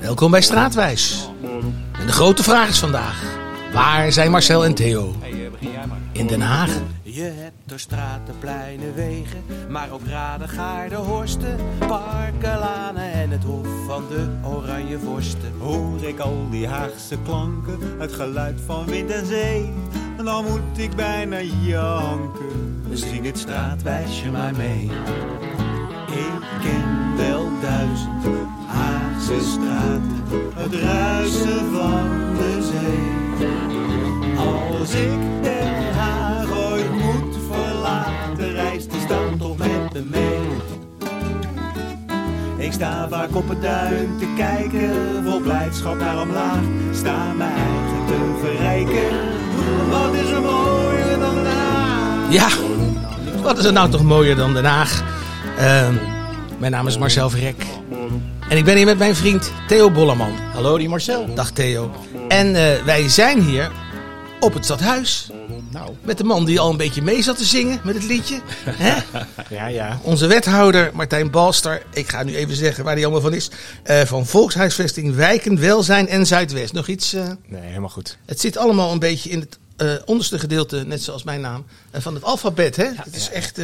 Welkom bij Straatwijs. En de grote vraag is vandaag: waar zijn Marcel en Theo? In Den Haag. Je hebt door straten, pleinen, wegen, maar ook raden, gaarden, horsten, parken, lanen en het hof van de oranje vorsten. Hoor ik al die Haagse klanken, het geluid van wind en zee, dan moet ik bijna janken. Zing het straatwijsje maar mee. Ik ken wel duizend Haagse straten, het ruisen van de zee. Als ik Den Haag ooit moet verlaten, reist die stad toch met me mee. Ik sta vaak op het duin te kijken, vol blijdschap naar omlaag. Sta mijn eigen te verrijken. Wat is er mooier dan Den Haag? Ja, wat is er nou toch mooier dan Den Haag? Ehm, mijn naam is Marcel Verrek. En ik ben hier met mijn vriend Theo Bollerman. Hallo, die Marcel. Dag Theo. En eh, wij zijn hier op het stadhuis. Nou, Met de man die al een beetje mee zat te zingen met het liedje. Hè? ja, ja. Onze wethouder Martijn Balster. Ik ga nu even zeggen waar hij allemaal van is. eh, van Volkshuisvesting, Wijken, Welzijn en Zuidwest. Nog iets? eh? Nee, helemaal goed. het zit allemaal een beetje in het onderste gedeelte, net zoals mijn naam, van het alfabet. Hè? het is ja. echt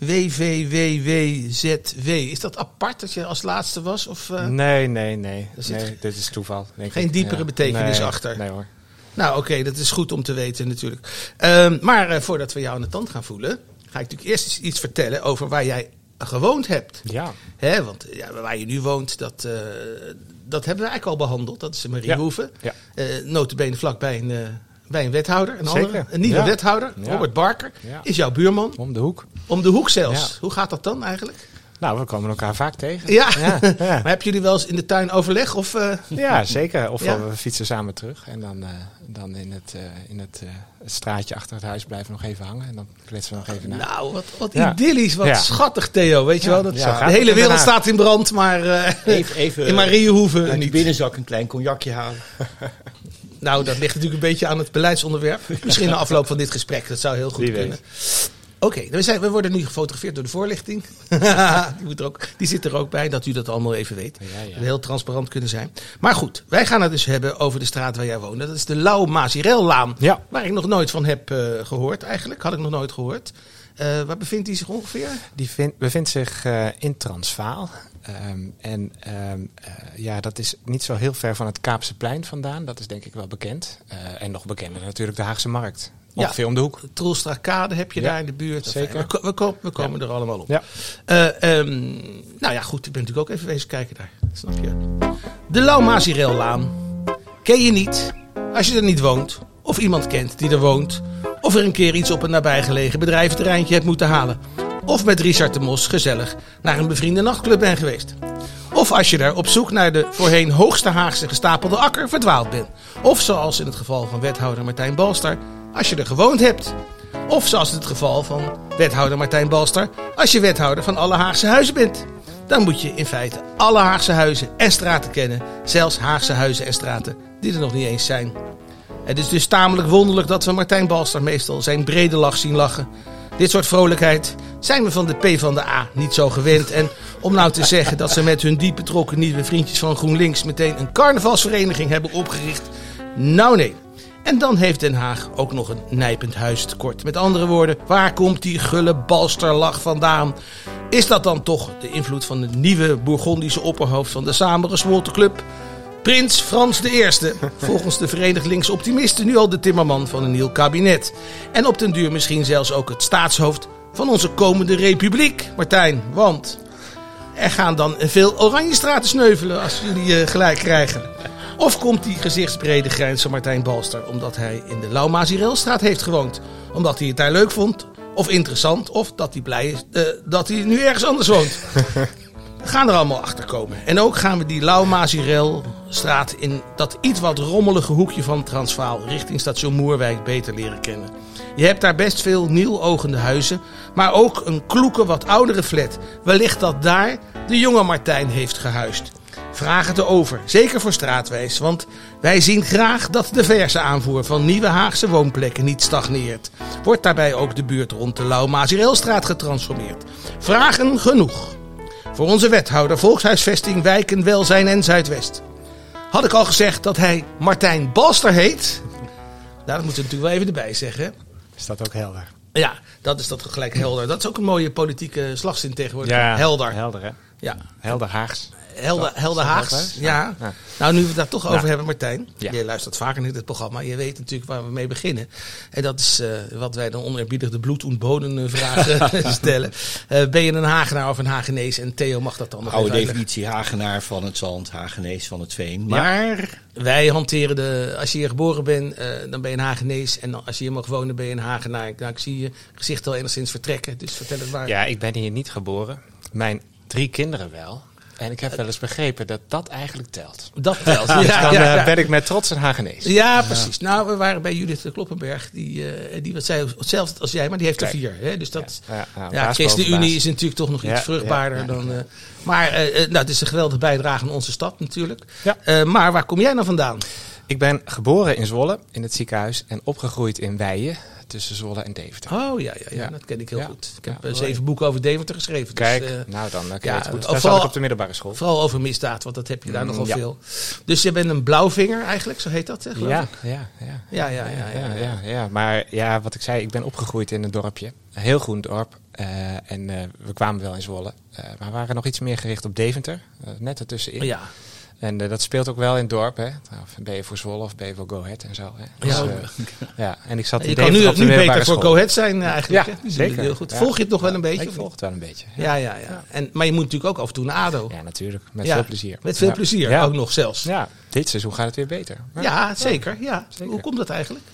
eh W, V, W, W, Z, W. Is dat apart dat je als laatste was? Of, eh? Nee, nee, nee. Zit nee dit is toeval. Denk geen ik. diepere betekenis Nee, achter. Nee hoor. Nou, oké, dat is goed om te weten natuurlijk. Ehm, maar eh, voordat we jou aan de tand gaan voelen, ga ik natuurlijk eerst iets vertellen over waar jij gewoond hebt. Ja. Hè, want ja, waar je nu woont, dat, eh, dat hebben we eigenlijk al behandeld. Dat is in Mariehoeven. Ja. Notabene vlakbij een, bij een wethouder. Een, Zeker. andere, een nieuwe Ja. wethouder, Ja. Robert Barker, Ja. is jouw buurman. Om de hoek. Om de hoek zelfs. Ja. Hoe gaat dat dan eigenlijk? Nou, we komen elkaar vaak tegen. Ja, Ja, ja. maar hebben jullie wel eens in de tuin overleg? Of, eh, Ja, zeker. Of Ja. we fietsen samen terug en dan, eh, dan in, het, eh, in het, eh, het straatje achter het huis blijven we nog even hangen. En dan kletsen we nog even na. Nou, wat, wat Ja. idyllisch, wat Ja. schattig Theo. Weet je Ja, wel, dat de hele wereld staat in brand, maar eh, Even, even in Mariehoeven niet. binnenzak een klein cognacje halen. Nou, dat ligt natuurlijk een beetje aan het beleidsonderwerp. Misschien na afloop van dit gesprek, dat zou heel goed Wie weet. Oké, we, worden nu gefotografeerd door de voorlichting. die, moet er ook, die zit er ook bij, dat u dat allemaal even weet. Ja, ja. We heel transparant kunnen zijn. Maar goed, wij gaan het dus hebben over de straat waar jij woont. Dat is de Lau Mazirellaan. Ja. Waar ik nog nooit van heb eh, gehoord eigenlijk. Had ik nog nooit gehoord. Eh, waar bevindt hij zich ongeveer? Die vind- bevindt zich eh, in Transvaal. Ehm, en ehm, eh, ja, dat is niet zo heel ver van het Kaapse plein vandaan. Dat is denk ik wel bekend. En nog bekender natuurlijk de Haagse Markt. Ongeveer om de hoek. Troelstrakade heb je daar in de buurt. zeker. We, ko- we, ko- we komen er allemaal op. Ja. Eh, ehm, nou ja, goed. Ik ben natuurlijk ook even wezen kijken daar. Snap je? De Laumazirellaan. Ken je niet als je er niet woont. Of iemand kent die er woont. Of er een keer iets op een nabijgelegen bedrijventerreintje hebt moeten halen. Of met Richard de Mos gezellig naar een bevriende nachtclub bent geweest. Of als je daar op zoek naar de voorheen hoogste Haagse gestapelde akker verdwaald bent. Of zoals in het geval van wethouder Martijn Balster, als je er gewoond hebt. Of zoals het geval van wethouder Martijn Balster, als je wethouder van alle Haagse huizen bent. Dan moet je in feite alle Haagse huizen en straten kennen. Zelfs Haagse huizen en straten die er nog niet eens zijn. Het is dus tamelijk wonderlijk dat we Martijn Balster meestal zijn brede lach zien lachen. Dit soort vrolijkheid zijn we van de P van de A niet zo gewend. En om nou te zeggen dat ze met hun diep betrokken nieuwe vriendjes van GroenLinks meteen een carnavalsvereniging hebben opgericht. Nou nee. En dan heeft Den Haag ook nog een nijpend huistekort. Met andere woorden, waar komt die gulle balsterlach vandaan? Is dat dan toch de invloed van het nieuwe Bourgondische opperhoofd van de samengesmolten club? Prins Frans I, volgens de Verenigd Linkse Optimisten nu al de timmerman van een nieuw kabinet. En op den duur misschien zelfs ook het staatshoofd van onze komende republiek, Martijn. Want er gaan dan veel Oranjestraten sneuvelen als jullie eh, gelijk krijgen. Of komt die gezichtsbrede grijns van Martijn Balster omdat hij in de Laumazirelstraat heeft gewoond? Omdat hij het daar leuk vond? Of interessant? Of dat hij blij is eh, dat hij nu ergens anders woont? We gaan er allemaal achter komen. En ook gaan we die Laumazirelstraat in dat iets wat rommelige hoekje van Transvaal richting station Moerwijk beter leren kennen. Je hebt daar best veel nieuwogende huizen, maar ook een kloeke wat oudere flat. Wellicht dat daar de jonge Martijn heeft gehuisd. Vraag het erover, zeker voor straatwijs, want wij zien graag dat de verse aanvoer van nieuwe Haagse woonplekken niet stagneert. Wordt daarbij ook de buurt rond de Laumazirelstraat getransformeerd. Vragen genoeg. Voor onze wethouder Volkshuisvesting, Wijken, Welzijn en Zuidwest. Had ik al gezegd dat hij Martijn Balster heet? Nou, dat moeten we natuurlijk wel even erbij zeggen. Is dat ook helder? Ja, dat is dat gelijk helder. Dat is ook een mooie politieke slagzin tegenwoordig. helder. Helder, hè? Ja, Helder Haags. Helder, helder Haags. Ja. Ja. Nou, nu we het daar toch over hebben, Martijn. Ja. Je luistert vaker naar dit programma. Je weet natuurlijk waar we mee beginnen. En dat is eh, wat wij dan oneerbiedig de bloed- en bodemvragen stellen. Eh, ben je een Hagenaar of een Hagenees? En Theo mag dat dan nog Oude definitie Hagenaar van het zand, Hagenees van het veen. Maar Wij hanteren de, als je hier geboren bent, eh, dan ben je een Hagenees. En dan, als je hier mag wonen, ben je een Hagenaar. Nou, ik zie je gezicht al enigszins vertrekken. Dus vertel het maar. Ja, ik ben hier niet geboren. Mijn drie kinderen wel. En ik heb wel eens begrepen dat dat eigenlijk telt. Dat telt. Dus Ja, dan ja, eh, ja. ben ik met trots een Hagenees. Ja, precies. Nou, we waren bij Judith Kloppenberg. Die, eh, die wat zei hetzelfde als jij, maar die heeft er vier. Hè? Dus dat, Ja, ja, ja, ChristenUnie is natuurlijk toch nog iets vruchtbaarder ja, ja. dan. eh, maar nou, het is een geweldige bijdrage aan onze stad natuurlijk. Ja. Eh, maar waar kom jij nou vandaan? Ik ben geboren in Zwolle, in het ziekenhuis. En opgegroeid in Weijen, tussen Zwolle en Deventer. Oh ja, ja, ja, Ja. dat ken ik heel Ja. goed. Ik heb eh, zeven boeken over Deventer geschreven. Kijk, Dus, eh, nou dan uh, ja, goed. Daar zat vooral- ik op de middelbare school. vooral over misdaad, want dat heb je daar Mm, nogal veel. Dus je bent een blauwvinger eigenlijk, zo heet dat, geloof Ja, ja, ja. Ja, ja, ja, ja, ja. Maar ja, wat ik zei, ik ben opgegroeid in een dorpje. Een heel groen dorp. Eh, en eh, we kwamen wel in Zwolle. Eh, maar we waren nog iets meer gericht op Deventer. eh, net ertussenin. Ja. En eh, dat speelt ook wel in het dorp. Hè. Of ben je voor Zwolle of ben je voor Go Ahead en zo. Hè. Dus, Ja. eh, ja. En ik zat Je kan nu, op nu beter voor. Go Ahead zijn eh, eigenlijk. Ja, hè? Zeker. Heel goed. Volg je het nog wel een beetje? Ik volg het wel een beetje. Ja, ja, ja. En, maar je moet natuurlijk ook af en toe naar ADO. Ja, natuurlijk. Met veel plezier. Met veel plezier, Ja. ook nog zelfs. Ja, dit seizoen gaat het weer beter. Ja. zeker. Ja. Zeker. Hoe komt dat eigenlijk?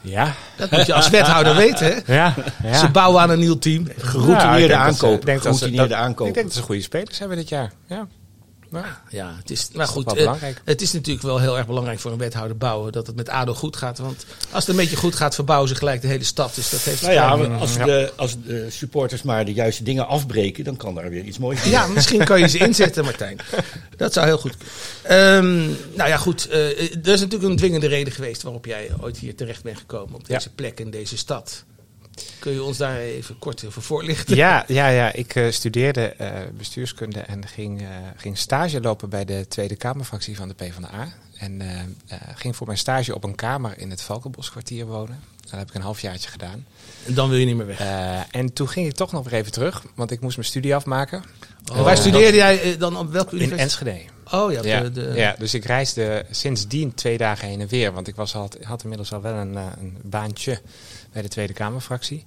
Ja. Dat moet je als wethouder weten. Hè? Ja. ja. Ze bouwen aan een nieuw team. Geroutineerde dat- aankoop. Ik denk dat ze goede spelers hebben dit jaar. Ja. Ja. Ja, het is, maar toch goed, eh, het is natuurlijk wel heel erg belangrijk voor een wethouder bouwen dat het met ADO goed gaat. Want als het een beetje goed gaat, verbouwen ze gelijk de hele stad. Dus dat heeft Nou ja, maar als, Ja. de, als de supporters maar de juiste dingen afbreken, dan kan daar weer iets moois Ja, misschien kan je ze inzetten, Martijn. Dat zou heel goed kunnen. Ehm, nou ja, goed. eh, er is natuurlijk een dwingende reden geweest waarop jij ooit hier terecht bent gekomen. Op deze plek in deze stad. Kun je ons daar even kort over voorlichten? Ja, ja, ja, ik eh, studeerde eh, bestuurskunde en ging, eh, ging stage lopen bij de Tweede Kamerfractie van de PvdA. En ging voor mijn stage op een kamer in het Valkenboskwartier wonen. Dat heb ik een halfjaartje gedaan. En dan wil je niet meer weg. En toen ging ik toch nog weer even terug, want ik moest mijn studie afmaken. En waar studeerde jij dan op welke In universiteit? Enschede. Oh ja, Ja, de, de, ja, dus ik reisde sindsdien twee dagen heen en weer. Want ik was al, had inmiddels al wel een, een baantje bij de Tweede Kamerfractie.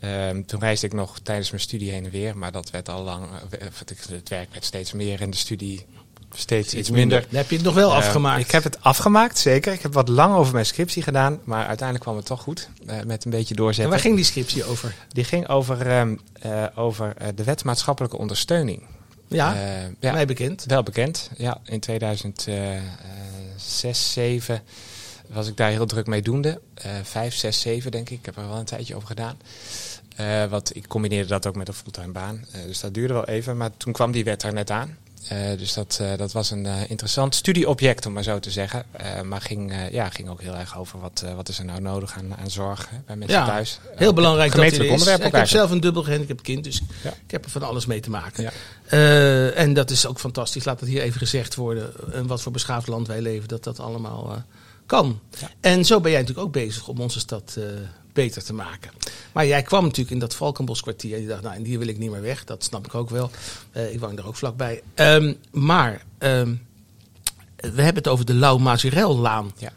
Ehm, toen reisde ik nog tijdens mijn studie heen en weer. Maar dat werd al lang. eh, Het werk werd steeds meer en de studie steeds iets minder. Heb je het nog wel Eh, afgemaakt. Ik heb het afgemaakt, zeker. Ik heb wat lang over mijn scriptie gedaan. Maar uiteindelijk kwam het toch goed. eh, met een beetje en doorzetten. waar ging die scriptie over? Die ging over, ehm, eh, over de wet maatschappelijke ondersteuning. Ja, ja. mij bekend. Wel bekend, ja. In 2006, 7 was ik daar heel druk mee doende. Eh 5, 6, 7 denk ik. Ik heb er wel een tijdje over gedaan. Eh wat, ik combineerde dat ook met een fulltime baan. Eh, dus dat duurde wel even. Maar toen kwam die wet er net aan. Dus dat, dat was een interessant studieobject, om maar zo te zeggen. Maar ging, ja, ging ook heel erg over wat, wat is er nou nodig aan, aan zorg hè, bij mensen Ja, thuis. Heel belangrijk dat dit is. Ik heb zelf een dubbel gehandicapt kind, dus Ja. ik heb er van alles mee te maken. Ja. En dat is ook fantastisch. Laat het hier even gezegd worden. En wat voor beschaafd land wij leven, dat dat allemaal kan. Ja. En zo ben jij natuurlijk ook bezig om onze stad eh, beter te maken. Maar jij kwam natuurlijk in dat Valkenboskwartier. En je dacht, nou, en hier wil ik niet meer weg. Dat snap ik ook wel. Eh, ik woon daar ook vlakbij. Ehm, maar ehm, we hebben het over de Lau Mazurellaan. Ja.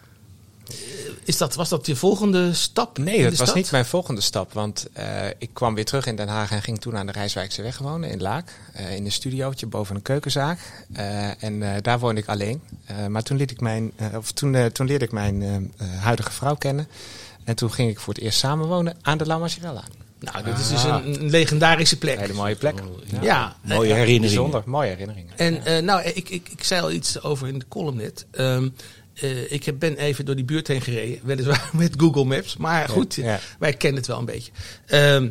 Is dat, was dat je volgende stap? Nee, dat was stad? niet mijn volgende stap. Want eh, ik kwam weer terug in Den Haag en ging toen aan de Rijswijkse weg wonen in Laak. eh, in een studiootje boven een keukenzaak. Eh, en eh, daar woonde ik alleen. Eh, maar toen, liet ik mijn, eh, of toen, eh, toen leerde ik mijn huidige vrouw kennen. En toen ging ik voor het eerst samenwonen aan de La. Nou, dit is dus een, een legendarische plek. Een hele mooie plek. Ja. Ja, Mooie herinneringen. Bijzonder, mooie herinneringen. En eh, nou, ik, ik, ik zei al iets over in de column net. Ehm, eh, ik heb- ben even door die buurt heen gereden, weliswaar met Google Maps. Maar goed, ja. wij kennen het wel een beetje. Ehm,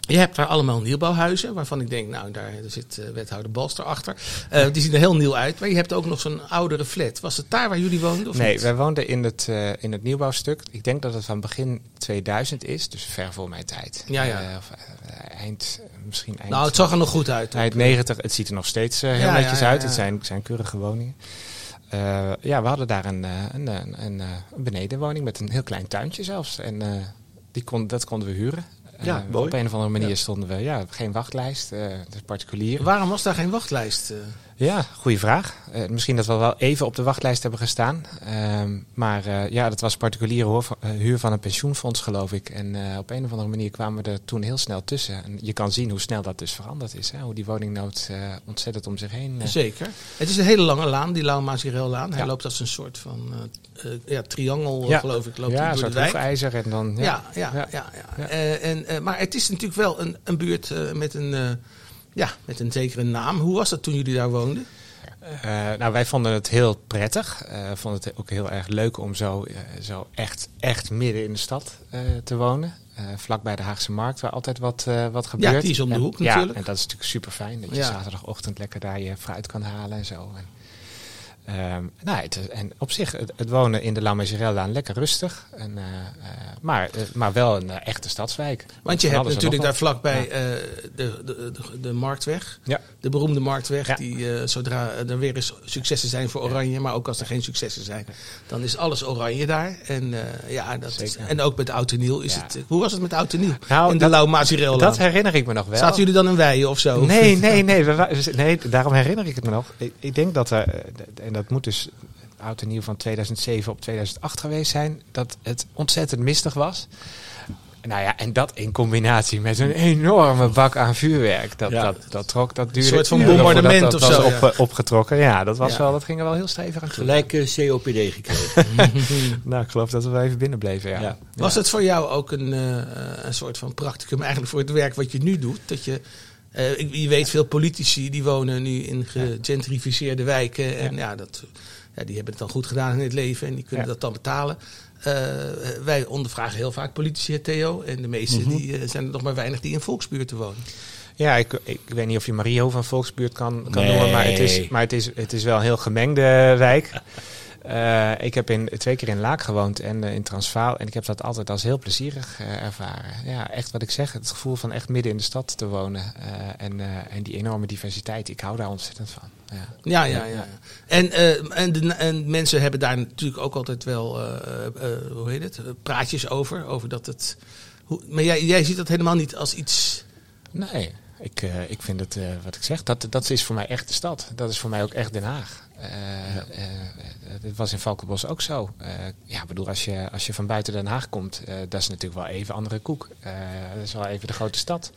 Je hebt daar allemaal nieuwbouwhuizen, waarvan ik denk, nou, daar zit eh, wethouder Balster achter. Eh, die zien er heel nieuw uit. Maar je hebt ook nog zo'n oudere flat. Was het daar waar jullie woonden? Of nee, niet? wij woonden in het, in het nieuwbouwstuk. Ik denk dat het van begin 2000 is, dus ver voor mijn tijd. Ja, ja. Of, eind, misschien eind, Nou, het zag er nog goed uit. eind 90. Het ziet er nog steeds heel Ja, netjes ja, uit. Het zijn, zijn keurige woningen. Eh, ja, we hadden daar een, eh, een, een, een, eh, een benedenwoning met een heel klein tuintje zelfs. En die kon, dat konden we huren. Ja. Op een of andere manier Ja. stonden we, ja, geen wachtlijst, particulier. Waarom was daar geen wachtlijst? Ja, goede vraag. Eh, misschien dat we wel even op de wachtlijst hebben gestaan. Ehm, maar eh, ja, dat was particuliere hoor- eh, huur van een pensioenfonds, geloof ik. En op een of andere manier kwamen we er toen heel snel tussen. En je kan zien hoe snel dat dus veranderd is. Hè? Hoe die woningnood ontzettend om zich heen. Zeker. Het is een hele lange laan, die Lauw Mazirellaan. Hij Ja. loopt als een soort van ja, triangel, Ja. geloof ik, loopt ja, een soort hoefijzer en dan... Ja. Ja, ja, ja. En, maar het is natuurlijk wel een, een buurt met, een, ja, met een zekere naam. Hoe was dat toen jullie daar woonden? Eh, nou, wij vonden het heel prettig. Eh vonden het ook heel erg leuk om zo, eh, zo echt, echt midden in de stad te wonen. Vlak bij de Haagse Markt, waar altijd wat, wat gebeurt. die is om de En- hoek ja, natuurlijk. en dat is natuurlijk super fijn. Dat je Ja. zaterdagochtend lekker daar je fruit kan halen en zo. En, ehm, nou, het, en op zich, het, het wonen in de La Majerellaan lekker rustig. En, eh, eh, maar, eh, maar wel een echte stadswijk. Want je hebt natuurlijk daar vlakbij de, de, de, de Marktweg. Ja. De beroemde Marktweg, Ja. die zodra er weer eens successen zijn voor Oranje, maar ook als er geen successen zijn, dan is alles Oranje daar. En, ja, dat is, en ook met Oud en Nieuw is het. Hoe was het met Oud en Nieuw? Nou, in de Mazirellaan. Dat herinner ik me nog wel. Zaten jullie dan in Weijen of zo? Nee, nee, nee, nee. Daarom herinner ik het me nog. Ik, ik denk dat er, en dat moet dus oud en nieuw van 2007 op 2008 geweest zijn, dat het ontzettend mistig was. Nou ja, en dat in combinatie met een enorme bak aan vuurwerk. Dat, Ja. dat, dat trok, dat duurde soort van bombardement dat of was zo, Op, ja. eh, opgetrokken. Ja, dat was Ja. wel, dat ging er wel heel stevig aan. Gelijk eh, COPD gekregen. Nou, ik geloof dat we wel even binnen bleven, ja. Ja. Was het voor jou ook een, eh, een soort van practicum eigenlijk voor het werk wat je nu doet? Dat je, eh, je weet, veel politici die wonen nu in gegentrificeerde wijken. En ja. dat, ja, die hebben het dan goed gedaan in het leven en die kunnen dat dan betalen. Eh, wij ondervragen heel vaak politici, Theo. En de meeste Mhm. die, eh, zijn er nog maar weinig die in volksbuurten wonen. Ja, ik, ik weet niet of je Mario van Volksbuurt kan, kan Nee. noemen, maar, het is, maar het, is, het is wel een heel gemengde wijk. Eh, ik heb in, twee keer in Laak gewoond en eh, in Transvaal en ik heb dat altijd als heel plezierig eh, ervaren. Ja, echt wat ik zeg, het gevoel van echt midden in de stad te wonen en, en die enorme diversiteit, ik hou daar ontzettend van. Ja. Ja, ja, ja. En, en, de, en mensen hebben daar natuurlijk ook altijd wel, hoe heet het, praatjes over. Over dat het. Hoe, maar jij, jij ziet dat helemaal niet als iets. Nee, ik, ik vind het, wat ik zeg, dat, dat is voor mij echt de stad. Dat is voor mij ook echt Den Haag. Eh eh, het was in Valkenbos ook zo. Eh, ja, bedoel, als je, als je van buiten Den Haag komt, eh, dat is natuurlijk wel even andere koek. Eh, dat is wel even de grote stad.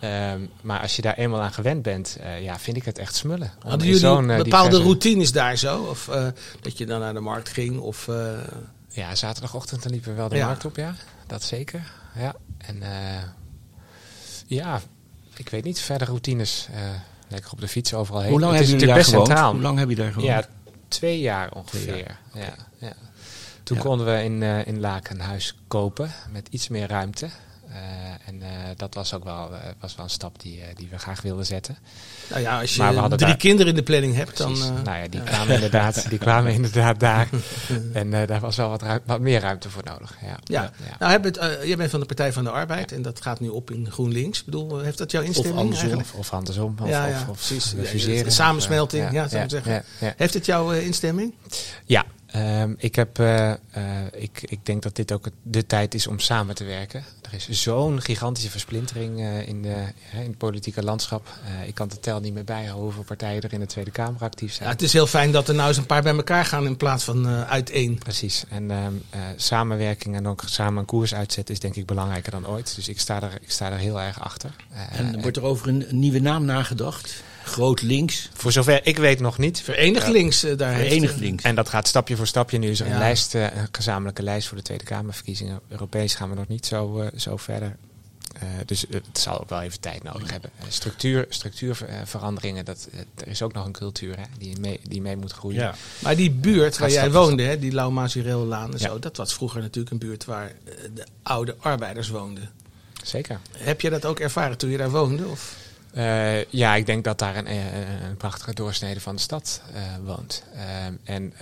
Ehm, maar als je daar eenmaal aan gewend bent, eh, ja, vind ik het echt smullen. Hadden jullie zo'n, eh, bepaalde diverse- routines daar zo? Of eh, dat je dan naar de markt ging? Of, eh, Ja, zaterdagochtend dan liepen we wel de Ja. markt op, ja. Dat zeker. Ja, en eh, ja, ik weet niet, verder routines. Lekker op de fiets overal heen. Hoe lang het is natuurlijk best gewoond? centraal. Hoe lang heb je daar gewoond? Ja, twee jaar ongeveer. Ja, ja. Toen Ja. konden we in, eh, in Laken een huis kopen met iets meer ruimte. Eh, en eh, dat was ook wel, eh, was wel een stap die, die we graag wilden zetten. nou ja, als je drie daar- kinderen in de planning hebt, Precies. dan. nou ja, die kwamen inderdaad, die kwamen inderdaad daar. En daar was wel wat, ruim- wat meer ruimte voor nodig. Ja. ja. Nou, heb het, jij bent van de Partij van de Arbeid en dat gaat nu op in GroenLinks. Ik bedoel, heeft dat jouw instemming andersom. eigenlijk? Of, of andersom. Of, Ja, of, ja, of precies. we Ja, fuseren. de samensmelting, Of, ja, zou ik zeggen. Heeft het jouw instemming? Ja, ehm, ik, heb, eh, eh, ik, ik denk dat dit ook de tijd is om samen te werken. Er is zo'n gigantische versplintering eh, in, de, hè, in het politieke landschap. Eh, ik kan de tel niet meer bijhouden hoeveel partijen er in de Tweede Kamer actief zijn. Ja, het is heel fijn dat er nou eens een paar bij elkaar gaan in plaats van eh uiteen. Precies. En ehm, eh, samenwerking en ook samen een koers uitzetten is denk ik belangrijker dan ooit. Dus ik sta er, ik sta er heel erg achter. En wordt er over een, een nieuwe naam nagedacht? Groot links, voor zover ik weet nog niet. Verenigd links eh, daar Verenigd links. En dat gaat stapje voor stapje. Nu is er Ja. een lijst, eh, een gezamenlijke lijst voor de Tweede Kamerverkiezingen. Europees gaan we nog niet zo, eh, zo verder. Dus het zal ook wel even tijd nodig hebben. Structuur, structuurveranderingen, dat, er is ook nog een cultuur hè, die, mee, die mee moet groeien. Ja. Maar die buurt waar jij woonde, hè, die Lau Mazureellaan en zo, dat was vroeger natuurlijk een buurt waar de oude arbeiders woonden. Zeker. Heb je dat ook ervaren toen je daar woonde? Of? Eh, ja, ik denk dat daar een, eh, een prachtige doorsnede van de stad eh, woont. Ehm, en,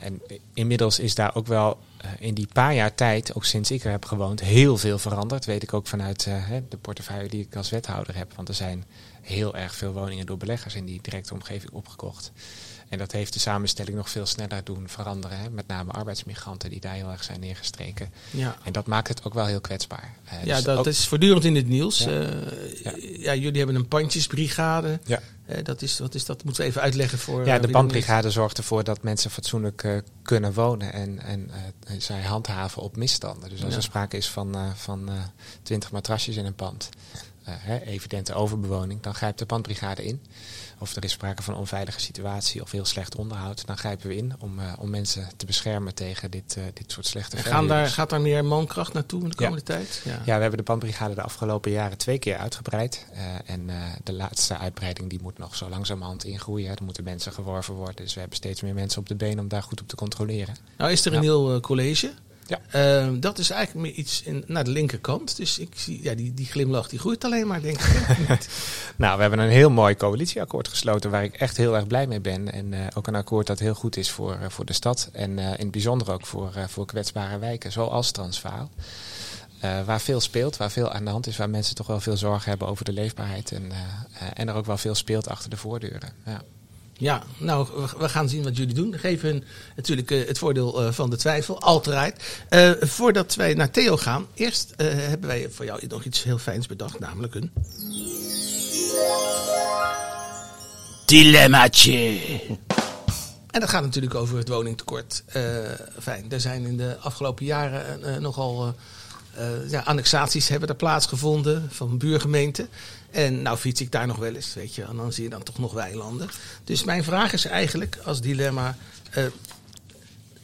en inmiddels is daar ook wel in die paar jaar tijd, ook sinds ik er heb gewoond, heel veel veranderd. Weet ik ook vanuit eh, de portefeuille die ik als wethouder heb. Want er zijn heel erg veel woningen door beleggers in die directe omgeving opgekocht. En dat heeft de samenstelling nog veel sneller doen veranderen. Hè? Met name arbeidsmigranten die daar heel erg zijn neergestreken. Ja. En dat maakt het ook wel heel kwetsbaar. Eh, Ja, dus dat ook- is voortdurend in het nieuws. Ja. ja, jullie hebben een pandjesbrigade. Eh, dat, is, wat is dat? Moeten we even uitleggen voor. eh, Ja, wie de bandbrigade zorgt ervoor dat mensen fatsoenlijk eh, kunnen wonen en, en, eh, zij handhaven op misstanden. Dus als Ja. er sprake is van, eh, van eh 20 matrasjes in een pand, eh, hè, evidente overbewoning, dan grijpt de bandbrigade in. Of er is sprake van een onveilige situatie of heel slecht onderhoud, dan grijpen we in om, eh, om mensen te beschermen tegen dit, eh, dit soort slechte Gaan daar, gaat daar meer mankracht naartoe in de Ja. komende tijd? Ja. Ja, we hebben de bandbrigade de afgelopen jaren twee keer uitgebreid. Eh, en de laatste uitbreiding die moet nog zo langzamerhand ingroeien. Er moeten mensen geworven worden. Dus we hebben steeds meer mensen op de been om daar goed op te controleren. Nou is er een Ja. heel college. Ja. Eh, dat is eigenlijk meer iets in, naar de linkerkant. Dus ik zie, ja, die, die glimlach die groeit alleen maar, denk ik. Nou, we hebben een heel mooi coalitieakkoord gesloten waar ik echt heel erg blij mee ben. En eh, ook een akkoord dat heel goed is voor, eh, voor de stad. En eh, in het bijzonder ook voor, eh, voor kwetsbare wijken, zoals Transvaal. Eh, waar veel speelt, waar veel aan de hand is, waar mensen toch wel veel zorgen hebben over de leefbaarheid. En, en er ook wel veel speelt achter de voordeuren. Ja. Ja, nou, we- gaan zien wat jullie doen. Geven hun natuurlijk eh, het voordeel eh, van de twijfel, altijd. Eh, voordat wij naar Theo gaan, eerst hebben wij voor jou nog iets heel fijns bedacht, namelijk een... Dilemmaatje. En dat gaat natuurlijk over het woningtekort. Fijn, er zijn in de afgelopen jaren nogal eh, ja, annexaties hebben er plaatsgevonden van buurgemeenten. En nou fiets ik daar nog wel eens, weet je, en dan zie je dan toch nog weilanden. Dus mijn vraag is eigenlijk als dilemma: eh,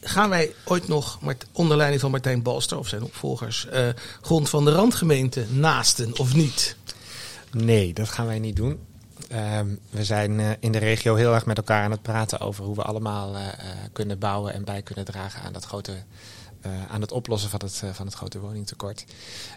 gaan wij ooit nog, onder leiding van Martijn Balster of zijn opvolgers, eh, grond van de randgemeente naasten of niet? Nee, dat gaan wij niet doen. Ehm, we zijn in de regio heel erg met elkaar aan het praten over hoe we allemaal kunnen bouwen en bij kunnen dragen aan dat grote. Eh, aan het oplossen van het, eh, van het grote woningtekort.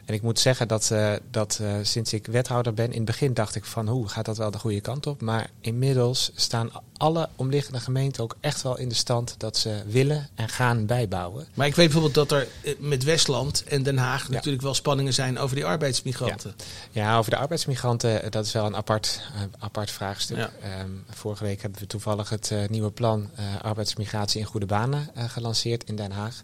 En ik moet zeggen dat, eh, dat sinds ik wethouder ben, in het begin dacht ik van hoe gaat dat wel de goede kant op. Maar inmiddels staan alle omliggende gemeenten ook echt wel in de stand dat ze willen en gaan bijbouwen. Maar ik weet bijvoorbeeld dat er met Westland en Den Haag Ja. natuurlijk wel spanningen zijn over die arbeidsmigranten. Ja, over de arbeidsmigranten, dat is wel een apart, apart vraagstuk. Ja. Ehm, vorige week hebben we toevallig het nieuwe plan arbeidsmigratie in goede banen gelanceerd in Den Haag.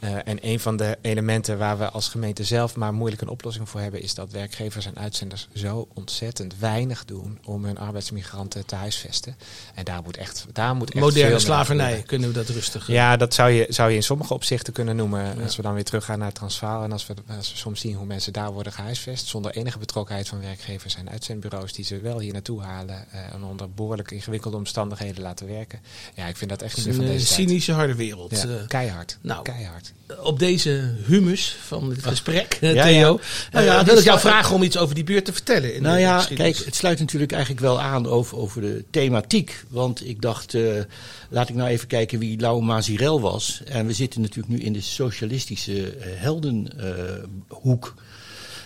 Eh, en een van de elementen waar we als gemeente zelf maar moeilijk een oplossing voor hebben, is dat werkgevers en uitzenders zo ontzettend weinig doen om hun arbeidsmigranten te huisvesten. En daar moet echt, daar moet echt Moderne slavernij, kunnen we dat rustig eh, Ja, dat zou je, zou je in sommige opzichten kunnen noemen. Ja. Als we dan weer teruggaan naar Transvaal. En als we, als we soms zien hoe mensen daar worden gehuisvest. Zonder enige betrokkenheid van werkgevers en uitzendbureaus. Die ze wel hier naartoe halen. eh, en onder behoorlijk ingewikkelde omstandigheden laten werken. Ja, ik vind dat echt een van eh, deze tijd. cynische harde wereld. Ja, Eh, keihard. nou. keihard. Op deze humus van dit gesprek, eh, Ja, Theo, ja. eh, Nou ja, wil ik is jou vragen om iets over die buurt te vertellen. In Nou de ja, kijk, het sluit natuurlijk eigenlijk wel aan over, over de thematiek. Want ik dacht, eh, laat ik nou even kijken wie Lau Mazirel was. En we zitten natuurlijk nu in de socialistische eh, heldenhoek.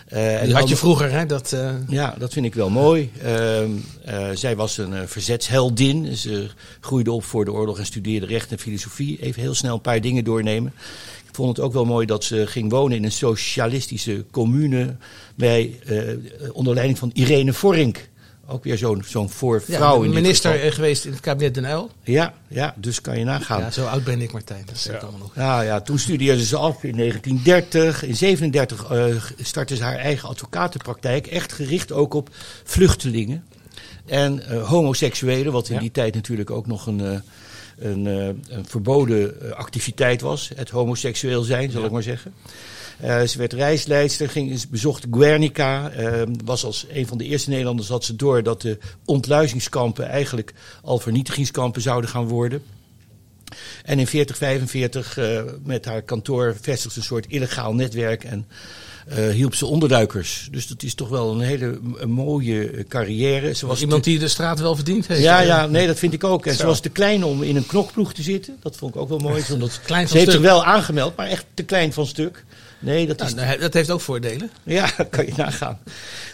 Die had je vroeger, hè? Dat, eh, Ja, dat vind ik wel mooi. Ehm, eh, zij was een verzetsheldin. Ze groeide op voor de oorlog en studeerde recht en filosofie. Even heel snel een paar dingen doornemen. Ik vond het ook wel mooi dat ze ging wonen in een socialistische commune. Bij, onder leiding van Irene Vorink. Ook weer zo'n zo'n voorvrouw ja, minister geweest in het kabinet Den Uyl. Ja, ja, dus kan je nagaan. Ja, zo oud ben ik, Martijn. Dat is allemaal nog. Ja, ja, toen studeerde ze af in 1930. In 1937 eh, startte ze haar eigen advocatenpraktijk. Echt gericht ook op vluchtelingen en eh, homoseksuelen. Wat in Ja. die tijd natuurlijk ook nog een, eh, een, eh, een verboden eh, activiteit was. Het homoseksueel zijn, zal ik maar zeggen. Eh, ze werd reisleidster, ging, bezocht Guernica. eh, was als een van de eerste Nederlanders had ze door dat de ontluizingskampen eigenlijk al vernietigingskampen zouden gaan worden. En in 40, 45 eh, met haar kantoor vestigde ze een soort illegaal netwerk en hielp ze onderduikers. Dus dat is toch wel een hele een mooie eh, carrière. Ze was Iemand te- die de straat wel verdiend heeft. ja, Eh, ja, nee, dat vind ik ook. En ze was te klein om in een knokploeg te zitten. Dat vond ik ook wel mooi. Dat klein Ze heeft zich wel aangemeld, maar echt te klein van stuk. Nee, dat is Nou, dat heeft ook voordelen. Ja, kan je nagaan.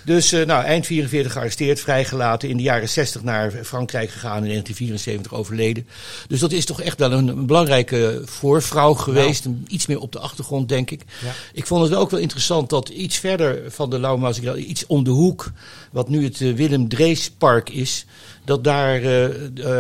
Dus eh, nou, eind 44 gearresteerd, vrijgelaten. In de jaren 60 naar Frankrijk gegaan. In 1974 overleden. Dus dat is toch echt wel een, een belangrijke voorvrouw geweest. Een- Iets meer op de achtergrond, denk ik. Ja. Ik vond het ook wel interessant dat iets verder van de Lauwmaasgrel, iets om de hoek, wat nu het eh, Willem Dreespark is, dat daar eh,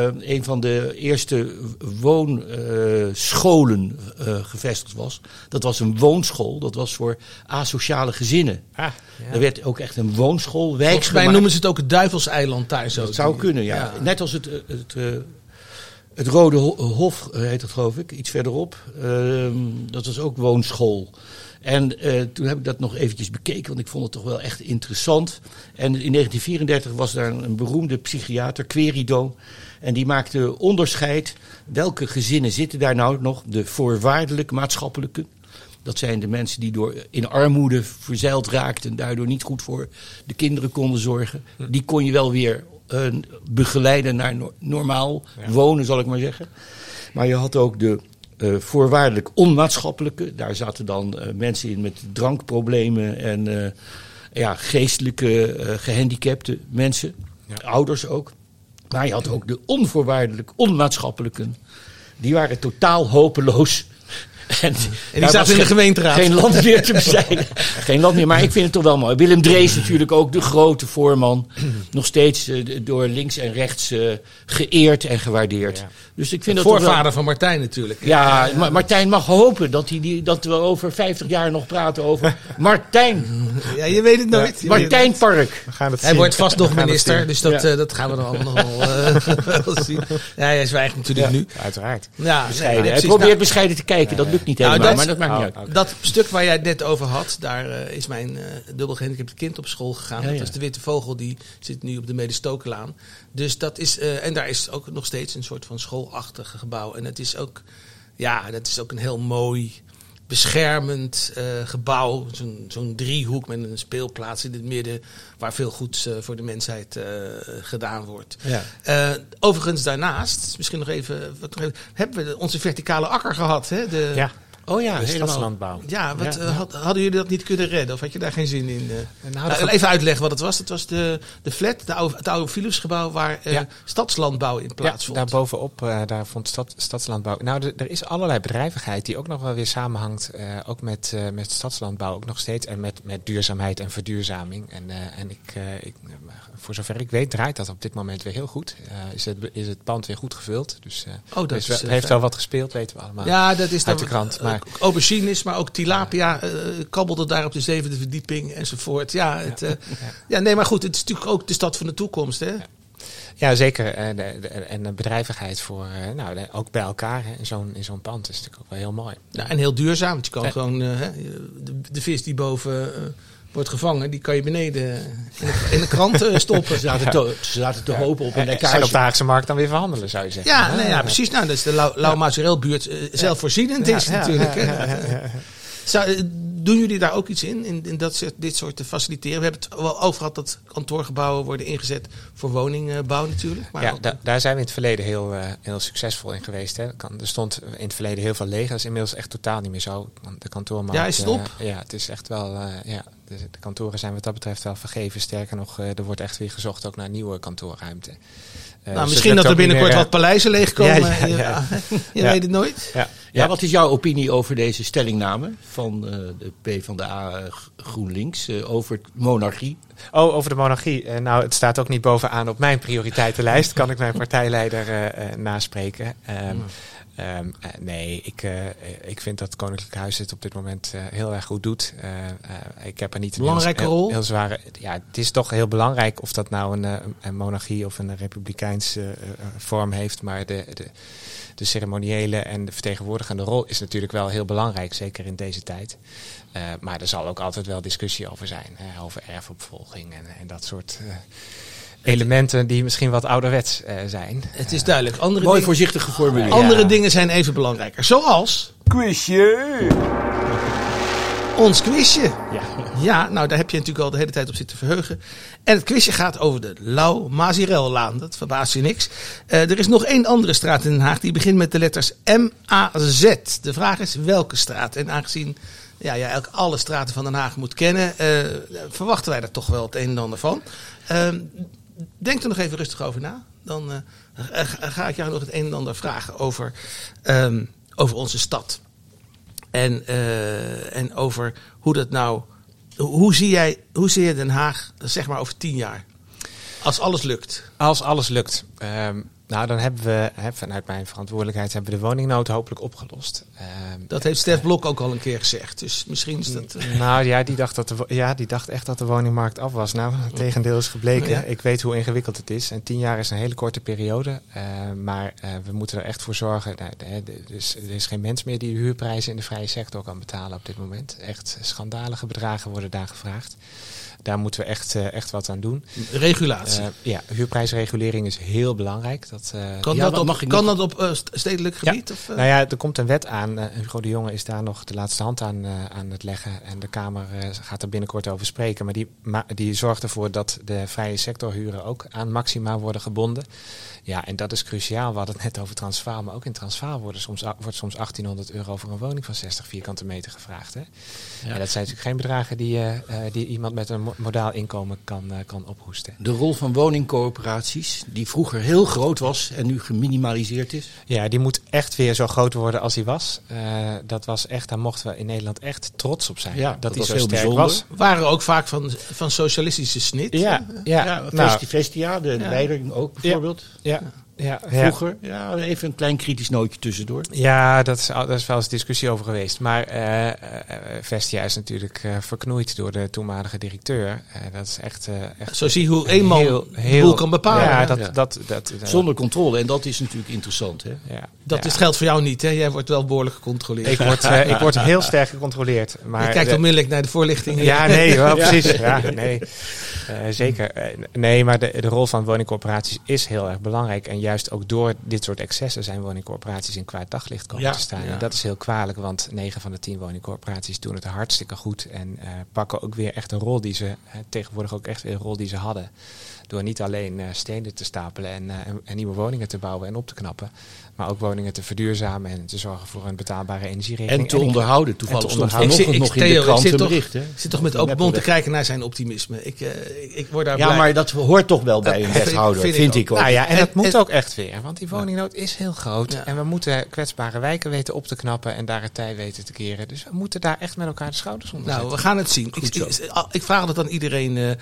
eh, een van de eerste woonscholen eh, gevestigd was. Dat was een woonschool, dat was voor asociale gezinnen. Ah, Er werd ook echt een woonschool, Volgens mij wijksgemaakt. noemen ze het ook het Duivelseiland daar zo. Dat zou kunnen, ja. Net als het, het, het Rode Ho- Hof heet het geloof ik, iets verderop. Ehm, dat was ook woonschool. En eh, toen heb ik dat nog eventjes bekeken, want ik vond het toch wel echt interessant. En in 1934 was daar een, beroemde psychiater, Querido. En die maakte onderscheid. Welke gezinnen zitten daar nou nog? De voorwaardelijk maatschappelijke. Dat zijn de mensen die door in armoede verzeild raakten en daardoor niet goed voor de kinderen konden zorgen. Die kon je wel weer eh, begeleiden naar no- normaal wonen, zal ik maar zeggen. Maar je had ook de eh, voorwaardelijk onmaatschappelijke. Daar zaten dan eh, mensen in met drankproblemen en eh, ja, geestelijke eh, gehandicapte mensen. Ouders ook. Maar je had ook de onvoorwaardelijk onmaatschappelijken. Die waren totaal hopeloos. En, die zaten in de gemeenteraad. Geen land meer te bezijden. geen land meer, maar ik vind het toch wel mooi. Willem Drees natuurlijk ook, de grote voorman. Nog steeds eh, door links en rechts eh, geëerd en gewaardeerd. Ja. Dus ik vind dat wel- Voorvader van Martijn natuurlijk. ja, Ma- Martijn mag hopen dat, hij die, dat we over 50 jaar nog praten over Martijn. Ja, je weet het nooit. Het nooit. Martijnpark. We gaan het Hij zien. wordt vast nog minister, dus dat, Ja. eh, dat gaan we dan allemaal nog wel, eh, wel zien. Ja, hij zwijgt natuurlijk nu. Uiteraard. Ja, Bescheiden. Hij precies. probeert Nou, bescheiden te kijken, dat lukt niet Nou, helemaal, dat- maar dat maakt niet Oh, uit. Dat stuk waar jij het net over had, daar eh, is mijn eh dubbel gehandicapt kind op school gegaan. Ja, Dat ja. is de Witte Vogel, die zit nu op de Medestokenlaan. Dus dat is, eh, en daar is ook nog steeds een soort van schoolachtig gebouw. En het is ook, ja, dat is ook een heel mooi, beschermend eh, gebouw. Zo'n zo'n driehoek met een speelplaats in het midden, waar veel goeds eh, voor de mensheid eh, gedaan wordt. Ja. Overigens daarnaast, misschien nog even, wat nog even, hebben we onze verticale akker gehad. Hè? De, Ja, Oh ja, stadslandbouw. ja, wat, Ja, eh, ja. had- hadden jullie dat niet kunnen redden? Of had je daar geen zin in? eh? Nou, Nou, dat- even uitleggen wat het was. Het was de, de flat, de oude, het oude Philipsgebouw, waar eh, Ja. stadslandbouw in plaatsvond. daar bovenop, eh, daar vond stad, stadslandbouw. Nou, er is allerlei bedrijvigheid die ook nog wel weer samenhangt. ook met, met stadslandbouw, ook nog steeds. En met, met duurzaamheid en verduurzaming. En, en ik, ik, voor zover ik weet, draait dat op dit moment weer heel goed. Is, het, is het pand weer goed gevuld. Dus Oh, dat is, heeft wel wat gespeeld, weten we allemaal. ja, dat is uit de krant, maar- eh, aubergines, maar ook tilapia eh, kabbelde daar op de zevende verdieping enzovoort. Ja, het, eh, ja, nee, maar goed, het is natuurlijk ook de stad van de toekomst. Hè? Ja, zeker. En de, de- bedrijvigheid voor, eh, nou, ook bij elkaar hè, in zo'n in zo'n pand is natuurlijk ook wel heel mooi. Ja, en heel duurzaam, want je kan Ja. gewoon eh, hè, de, de vis die boven eh, wordt gevangen, die kan je beneden in de, in de krant eh, stoppen. Ze zaten, te, ze zaten te hopen op een En, en op lekkage. de Haagse markt dan weer verhandelen, zou je zeggen. Ja, nee, ja, precies. Nou, dat is de Lau- Lauw-Mazurel-buurt eh, zelfvoorzienend is natuurlijk. Zou, eh, doen jullie daar ook iets in, in, in dat soort, dit soort te faciliteren? We hebben het wel over gehad dat kantoorgebouwen worden ingezet voor woningbouw natuurlijk. Maar ja, da- daar zijn we in het verleden heel, eh, heel succesvol in geweest. Hè. Er stond in het verleden heel veel leeg. Dat is inmiddels echt totaal niet meer zo. De kantoormarkt. Ja, is het eh, op? ja, het is echt wel. eh, ja, de, de kantoren zijn wat dat betreft wel vergeven. Sterker nog, eh, er wordt echt weer gezocht ook naar nieuwe kantoorruimte. Eh, nou, dus misschien dat er binnenkort meer, wat paleizen leegkomen. Ja, ja, ja. Je, je Ja. weet het nooit. eh, Ja, Ja, wat is jouw opinie over deze stellingname van eh, de P van de A eh, GroenLinks eh, over monarchie? Oh, over de monarchie. Eh, nou, het staat ook niet bovenaan op mijn prioriteitenlijst. kan ik mijn partijleider eh, eh, naspreken. Ehm, ehm, eh, nee, ik, eh, ik vind dat het Koninklijk Huis het op dit moment eh, heel erg goed doet. Ik heb er niet een Belangrijke heel, rol? Heel, heel zware. Ja, het is toch heel belangrijk of dat nou een, een monarchie of een republikeinse vorm heeft. Maar de, de, de ceremoniële en de vertegenwoordigende rol is natuurlijk wel heel belangrijk, zeker in deze tijd. Maar er zal ook altijd wel discussie over zijn, hè, over erfopvolging en, en dat soort elementen die misschien wat ouderwets eh, zijn. Het is duidelijk. Andere, Mooi dingen, voorzichtig geformuleerd. andere Ja. dingen zijn even belangrijker. Zoals ons quizje. Ja. Ja, nou daar heb je natuurlijk al de hele tijd op zitten verheugen. En het quizje gaat over de Lau Mazirellaan. Dat verbaast je niks. Eh, er is nog één andere straat in Den Haag die begint met de letters M-A-Z. De vraag is welke straat? En aangezien ja, ja, eigenlijk alle straten van Den Haag moet kennen, eh, verwachten wij daar toch wel het een en ander van. Ehm, denk er nog even rustig over na. Dan eh, ga ik jou nog het een en ander vragen over, ehm, over onze stad. En, eh, en over hoe dat nou. Hoe zie, jij, hoe zie je Den Haag, zeg maar, over tien jaar? Als alles lukt. Als alles lukt. Ehm, nou, dan hebben we, hè, vanuit mijn verantwoordelijkheid, hebben we de woningnood hopelijk opgelost. Ehm, Dat heeft Stef Blok ook al een keer gezegd. Dus misschien is dat. Nou ja die, dacht dat de, ja, die dacht echt dat de woningmarkt af was. Nou, het tegendeel is gebleken. Ja. Ik weet hoe ingewikkeld het is. En tien jaar is een hele korte periode. Eh, maar eh, we moeten er echt voor zorgen. Nou, dus, er is geen mens meer die de huurprijzen in de vrije sector kan betalen op dit moment. Echt schandalige bedragen worden daar gevraagd. Daar moeten we echt, eh, echt wat aan doen. regulatie. Eh, ja, huurprijsregulering is heel belangrijk. Dat, eh, kan dat op, mag ik kan nog- dat op st- stedelijk Ja. gebied? Of? Nou ja, er komt een wet aan. Hugo de Jonge is daar nog de laatste hand aan, aan het leggen. En de Kamer gaat er binnenkort over spreken. Maar die, ma die zorgt ervoor dat de vrije sectorhuren ook aan maxima worden gebonden. Ja, en dat is cruciaal. We hadden het net over Transvaal. Maar ook in Transvaal worden soms, wordt soms 1800 euro voor een woning van 60 vierkante meter gevraagd. Hè? En dat zijn natuurlijk geen bedragen die, eh, eh, die iemand met een mo- modaal inkomen kan, eh, kan ophoesten. De rol van woningcoöperaties, die vroeger heel groot was en nu geminimaliseerd is. Ja, die moet echt weer zo groot worden als die was. Eh, dat was echt, daar mochten we in Nederland echt trots op zijn. Ja, dat, dat die was zo heel sterk bijzonder. was. waren ook vaak van, van socialistische snit. Ja, ja, Ja, nou, Vesti- Vestia, de Ja. leiding ook bijvoorbeeld. ja, ja, ja. Vroeger. Ja, even een klein kritisch nootje tussendoor. Ja, dat is, daar is wel eens discussie over geweest. Maar eh, eh, Vestia is natuurlijk eh, verknoeid door de toenmalige directeur. Eh, dat is echt, eh, echt Zo zie je hoe één man heel- heel- boel kan bepalen. Ja, dat, Ja. dat, dat, dat, Zonder controle. En dat is natuurlijk interessant. Hè? ja, dat is, geldt voor jou niet, hè? Jij wordt wel behoorlijk gecontroleerd. Ik word, eh, ik word heel sterk gecontroleerd. Maar je kijkt de- onmiddellijk naar de voorlichting. Ja, nee, wel precies. Ja, nee. Eh, zeker. Eh, nee, maar de, de rol van woningcorporaties is heel erg belangrijk. En juist ook door dit soort excessen zijn woningcorporaties in kwaad daglicht komen Ja, te staan. ja. En dat is heel kwalijk, want 9 van de 10 woningcorporaties doen het hartstikke goed. En eh, pakken ook weer echt een rol die ze, eh, tegenwoordig ook echt weer een rol die ze hadden. Door niet alleen eh, stenen te stapelen en, eh, en, nieuwe woningen te bouwen en op te knappen. Maar ook woningen te verduurzamen en te zorgen voor een betaalbare energierekening. En te onderhouden. Toevallig te onderhouden. Ik nog in de ik krant zit een toch- bericht. Hè? Ik zit toch met open mond te kijken naar zijn optimisme. Ik, eh, ik, ik word daar Ja, blij. maar dat hoort toch wel bij een wethouder, vind vind, ik ook. Nou ja, en, En- dat moet en- ook echt weer. Want die woningnood is heel groot. Ja. En we moeten kwetsbare wijken weten op te knappen en daar het tij weten te keren. Dus we moeten daar echt met elkaar de schouders onder Nou, we gaan het zien. Ik, zo. ik, vraag dat aan iedereen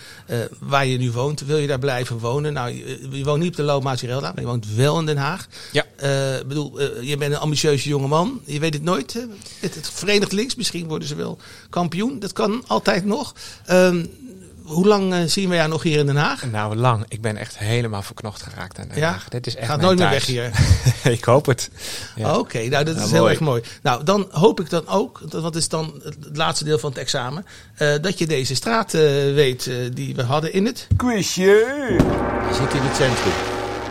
waar je nu woont. Wil je daar blijven wonen? Nou, je, je woont niet op de Loopmaasirelda, maar je woont wel in Den Haag. Ja. Ik bedoel, eh, je bent een ambitieuze jongeman. Je weet het nooit. Het, het Verenigd Links, misschien worden ze wel kampioen. Dat kan altijd nog. Ehm, hoe lang eh, zien we jou nog hier in Den Haag? Nou, lang. Ik ben echt helemaal verknocht geraakt aan Den Ja? Haag. Dit is echt Gaat nooit meer weg hier. ik hoop het. Ja. Oké, nou dat is Nou, heel mooi. erg mooi. Nou, dan hoop ik dan ook, dat- wat is dan het laatste deel van het examen, eh, dat je deze straat eh, weet die we hadden in het. Je zit in het centrum.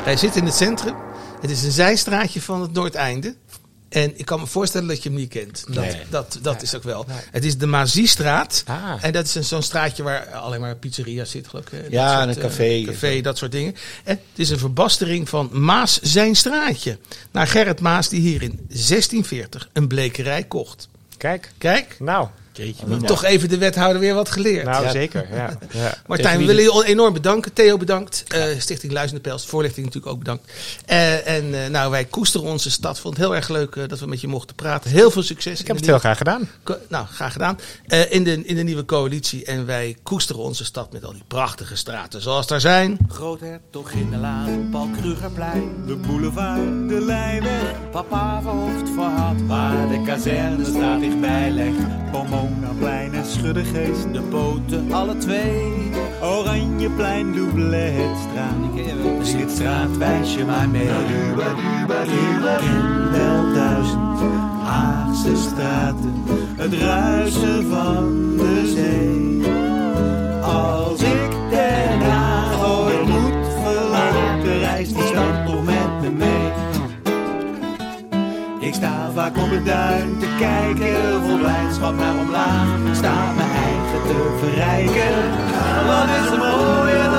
Hij zit in het centrum. Het is een zijstraatje van het Noordeinde. En ik kan me voorstellen dat je hem niet kent. Dat, Nee. dat, dat is ook wel. Het is de Maziestraat. Ah. En dat is een- zo'n straatje waar alleen maar pizzeria's zit, geloof ik. Ja, soort, en een eh, café. café, dat soort dingen. En het is een verbastering van Maas zijn straatje. Naar Gerrit Maas die hier in 1640 een blekerij kocht. Kijk. Kijk, Nou, Jeetje, mina. toch even de wethouder weer wat geleerd. nou Ja. zeker. Ja. Ja. Martijn, we willen je enorm bedanken. Theo bedankt. Eh, Stichting Luizende Pels. Voorlichting natuurlijk ook bedankt. Eh, en eh, nou, wij koesteren onze stad. Vond het heel erg leuk dat we met je mochten praten. Heel veel succes. Ik heb het heel graag gedaan. Nou, graag gedaan. Eh, in, de, in de nieuwe coalitie. En wij koesteren onze stad met al die prachtige straten zoals daar zijn. Groothertog in de Laan, Paul Krugerplein. De boulevard, de Leijweg, Papa verhoofd voor de kazernestraat dichtbij legt. Pomonaplein en Schuddegeest. De poten, alle twee. Oranjeplein, Doubletstraat. Schietstraat, wijs je maar mee. Ken wel duizend Haagse straten, het ruisen van de zee. Als ik Waar om het duin te kijken. Vol blijdschap naar omlaag, staat mijn eigen te verrijken. Wat is er mooier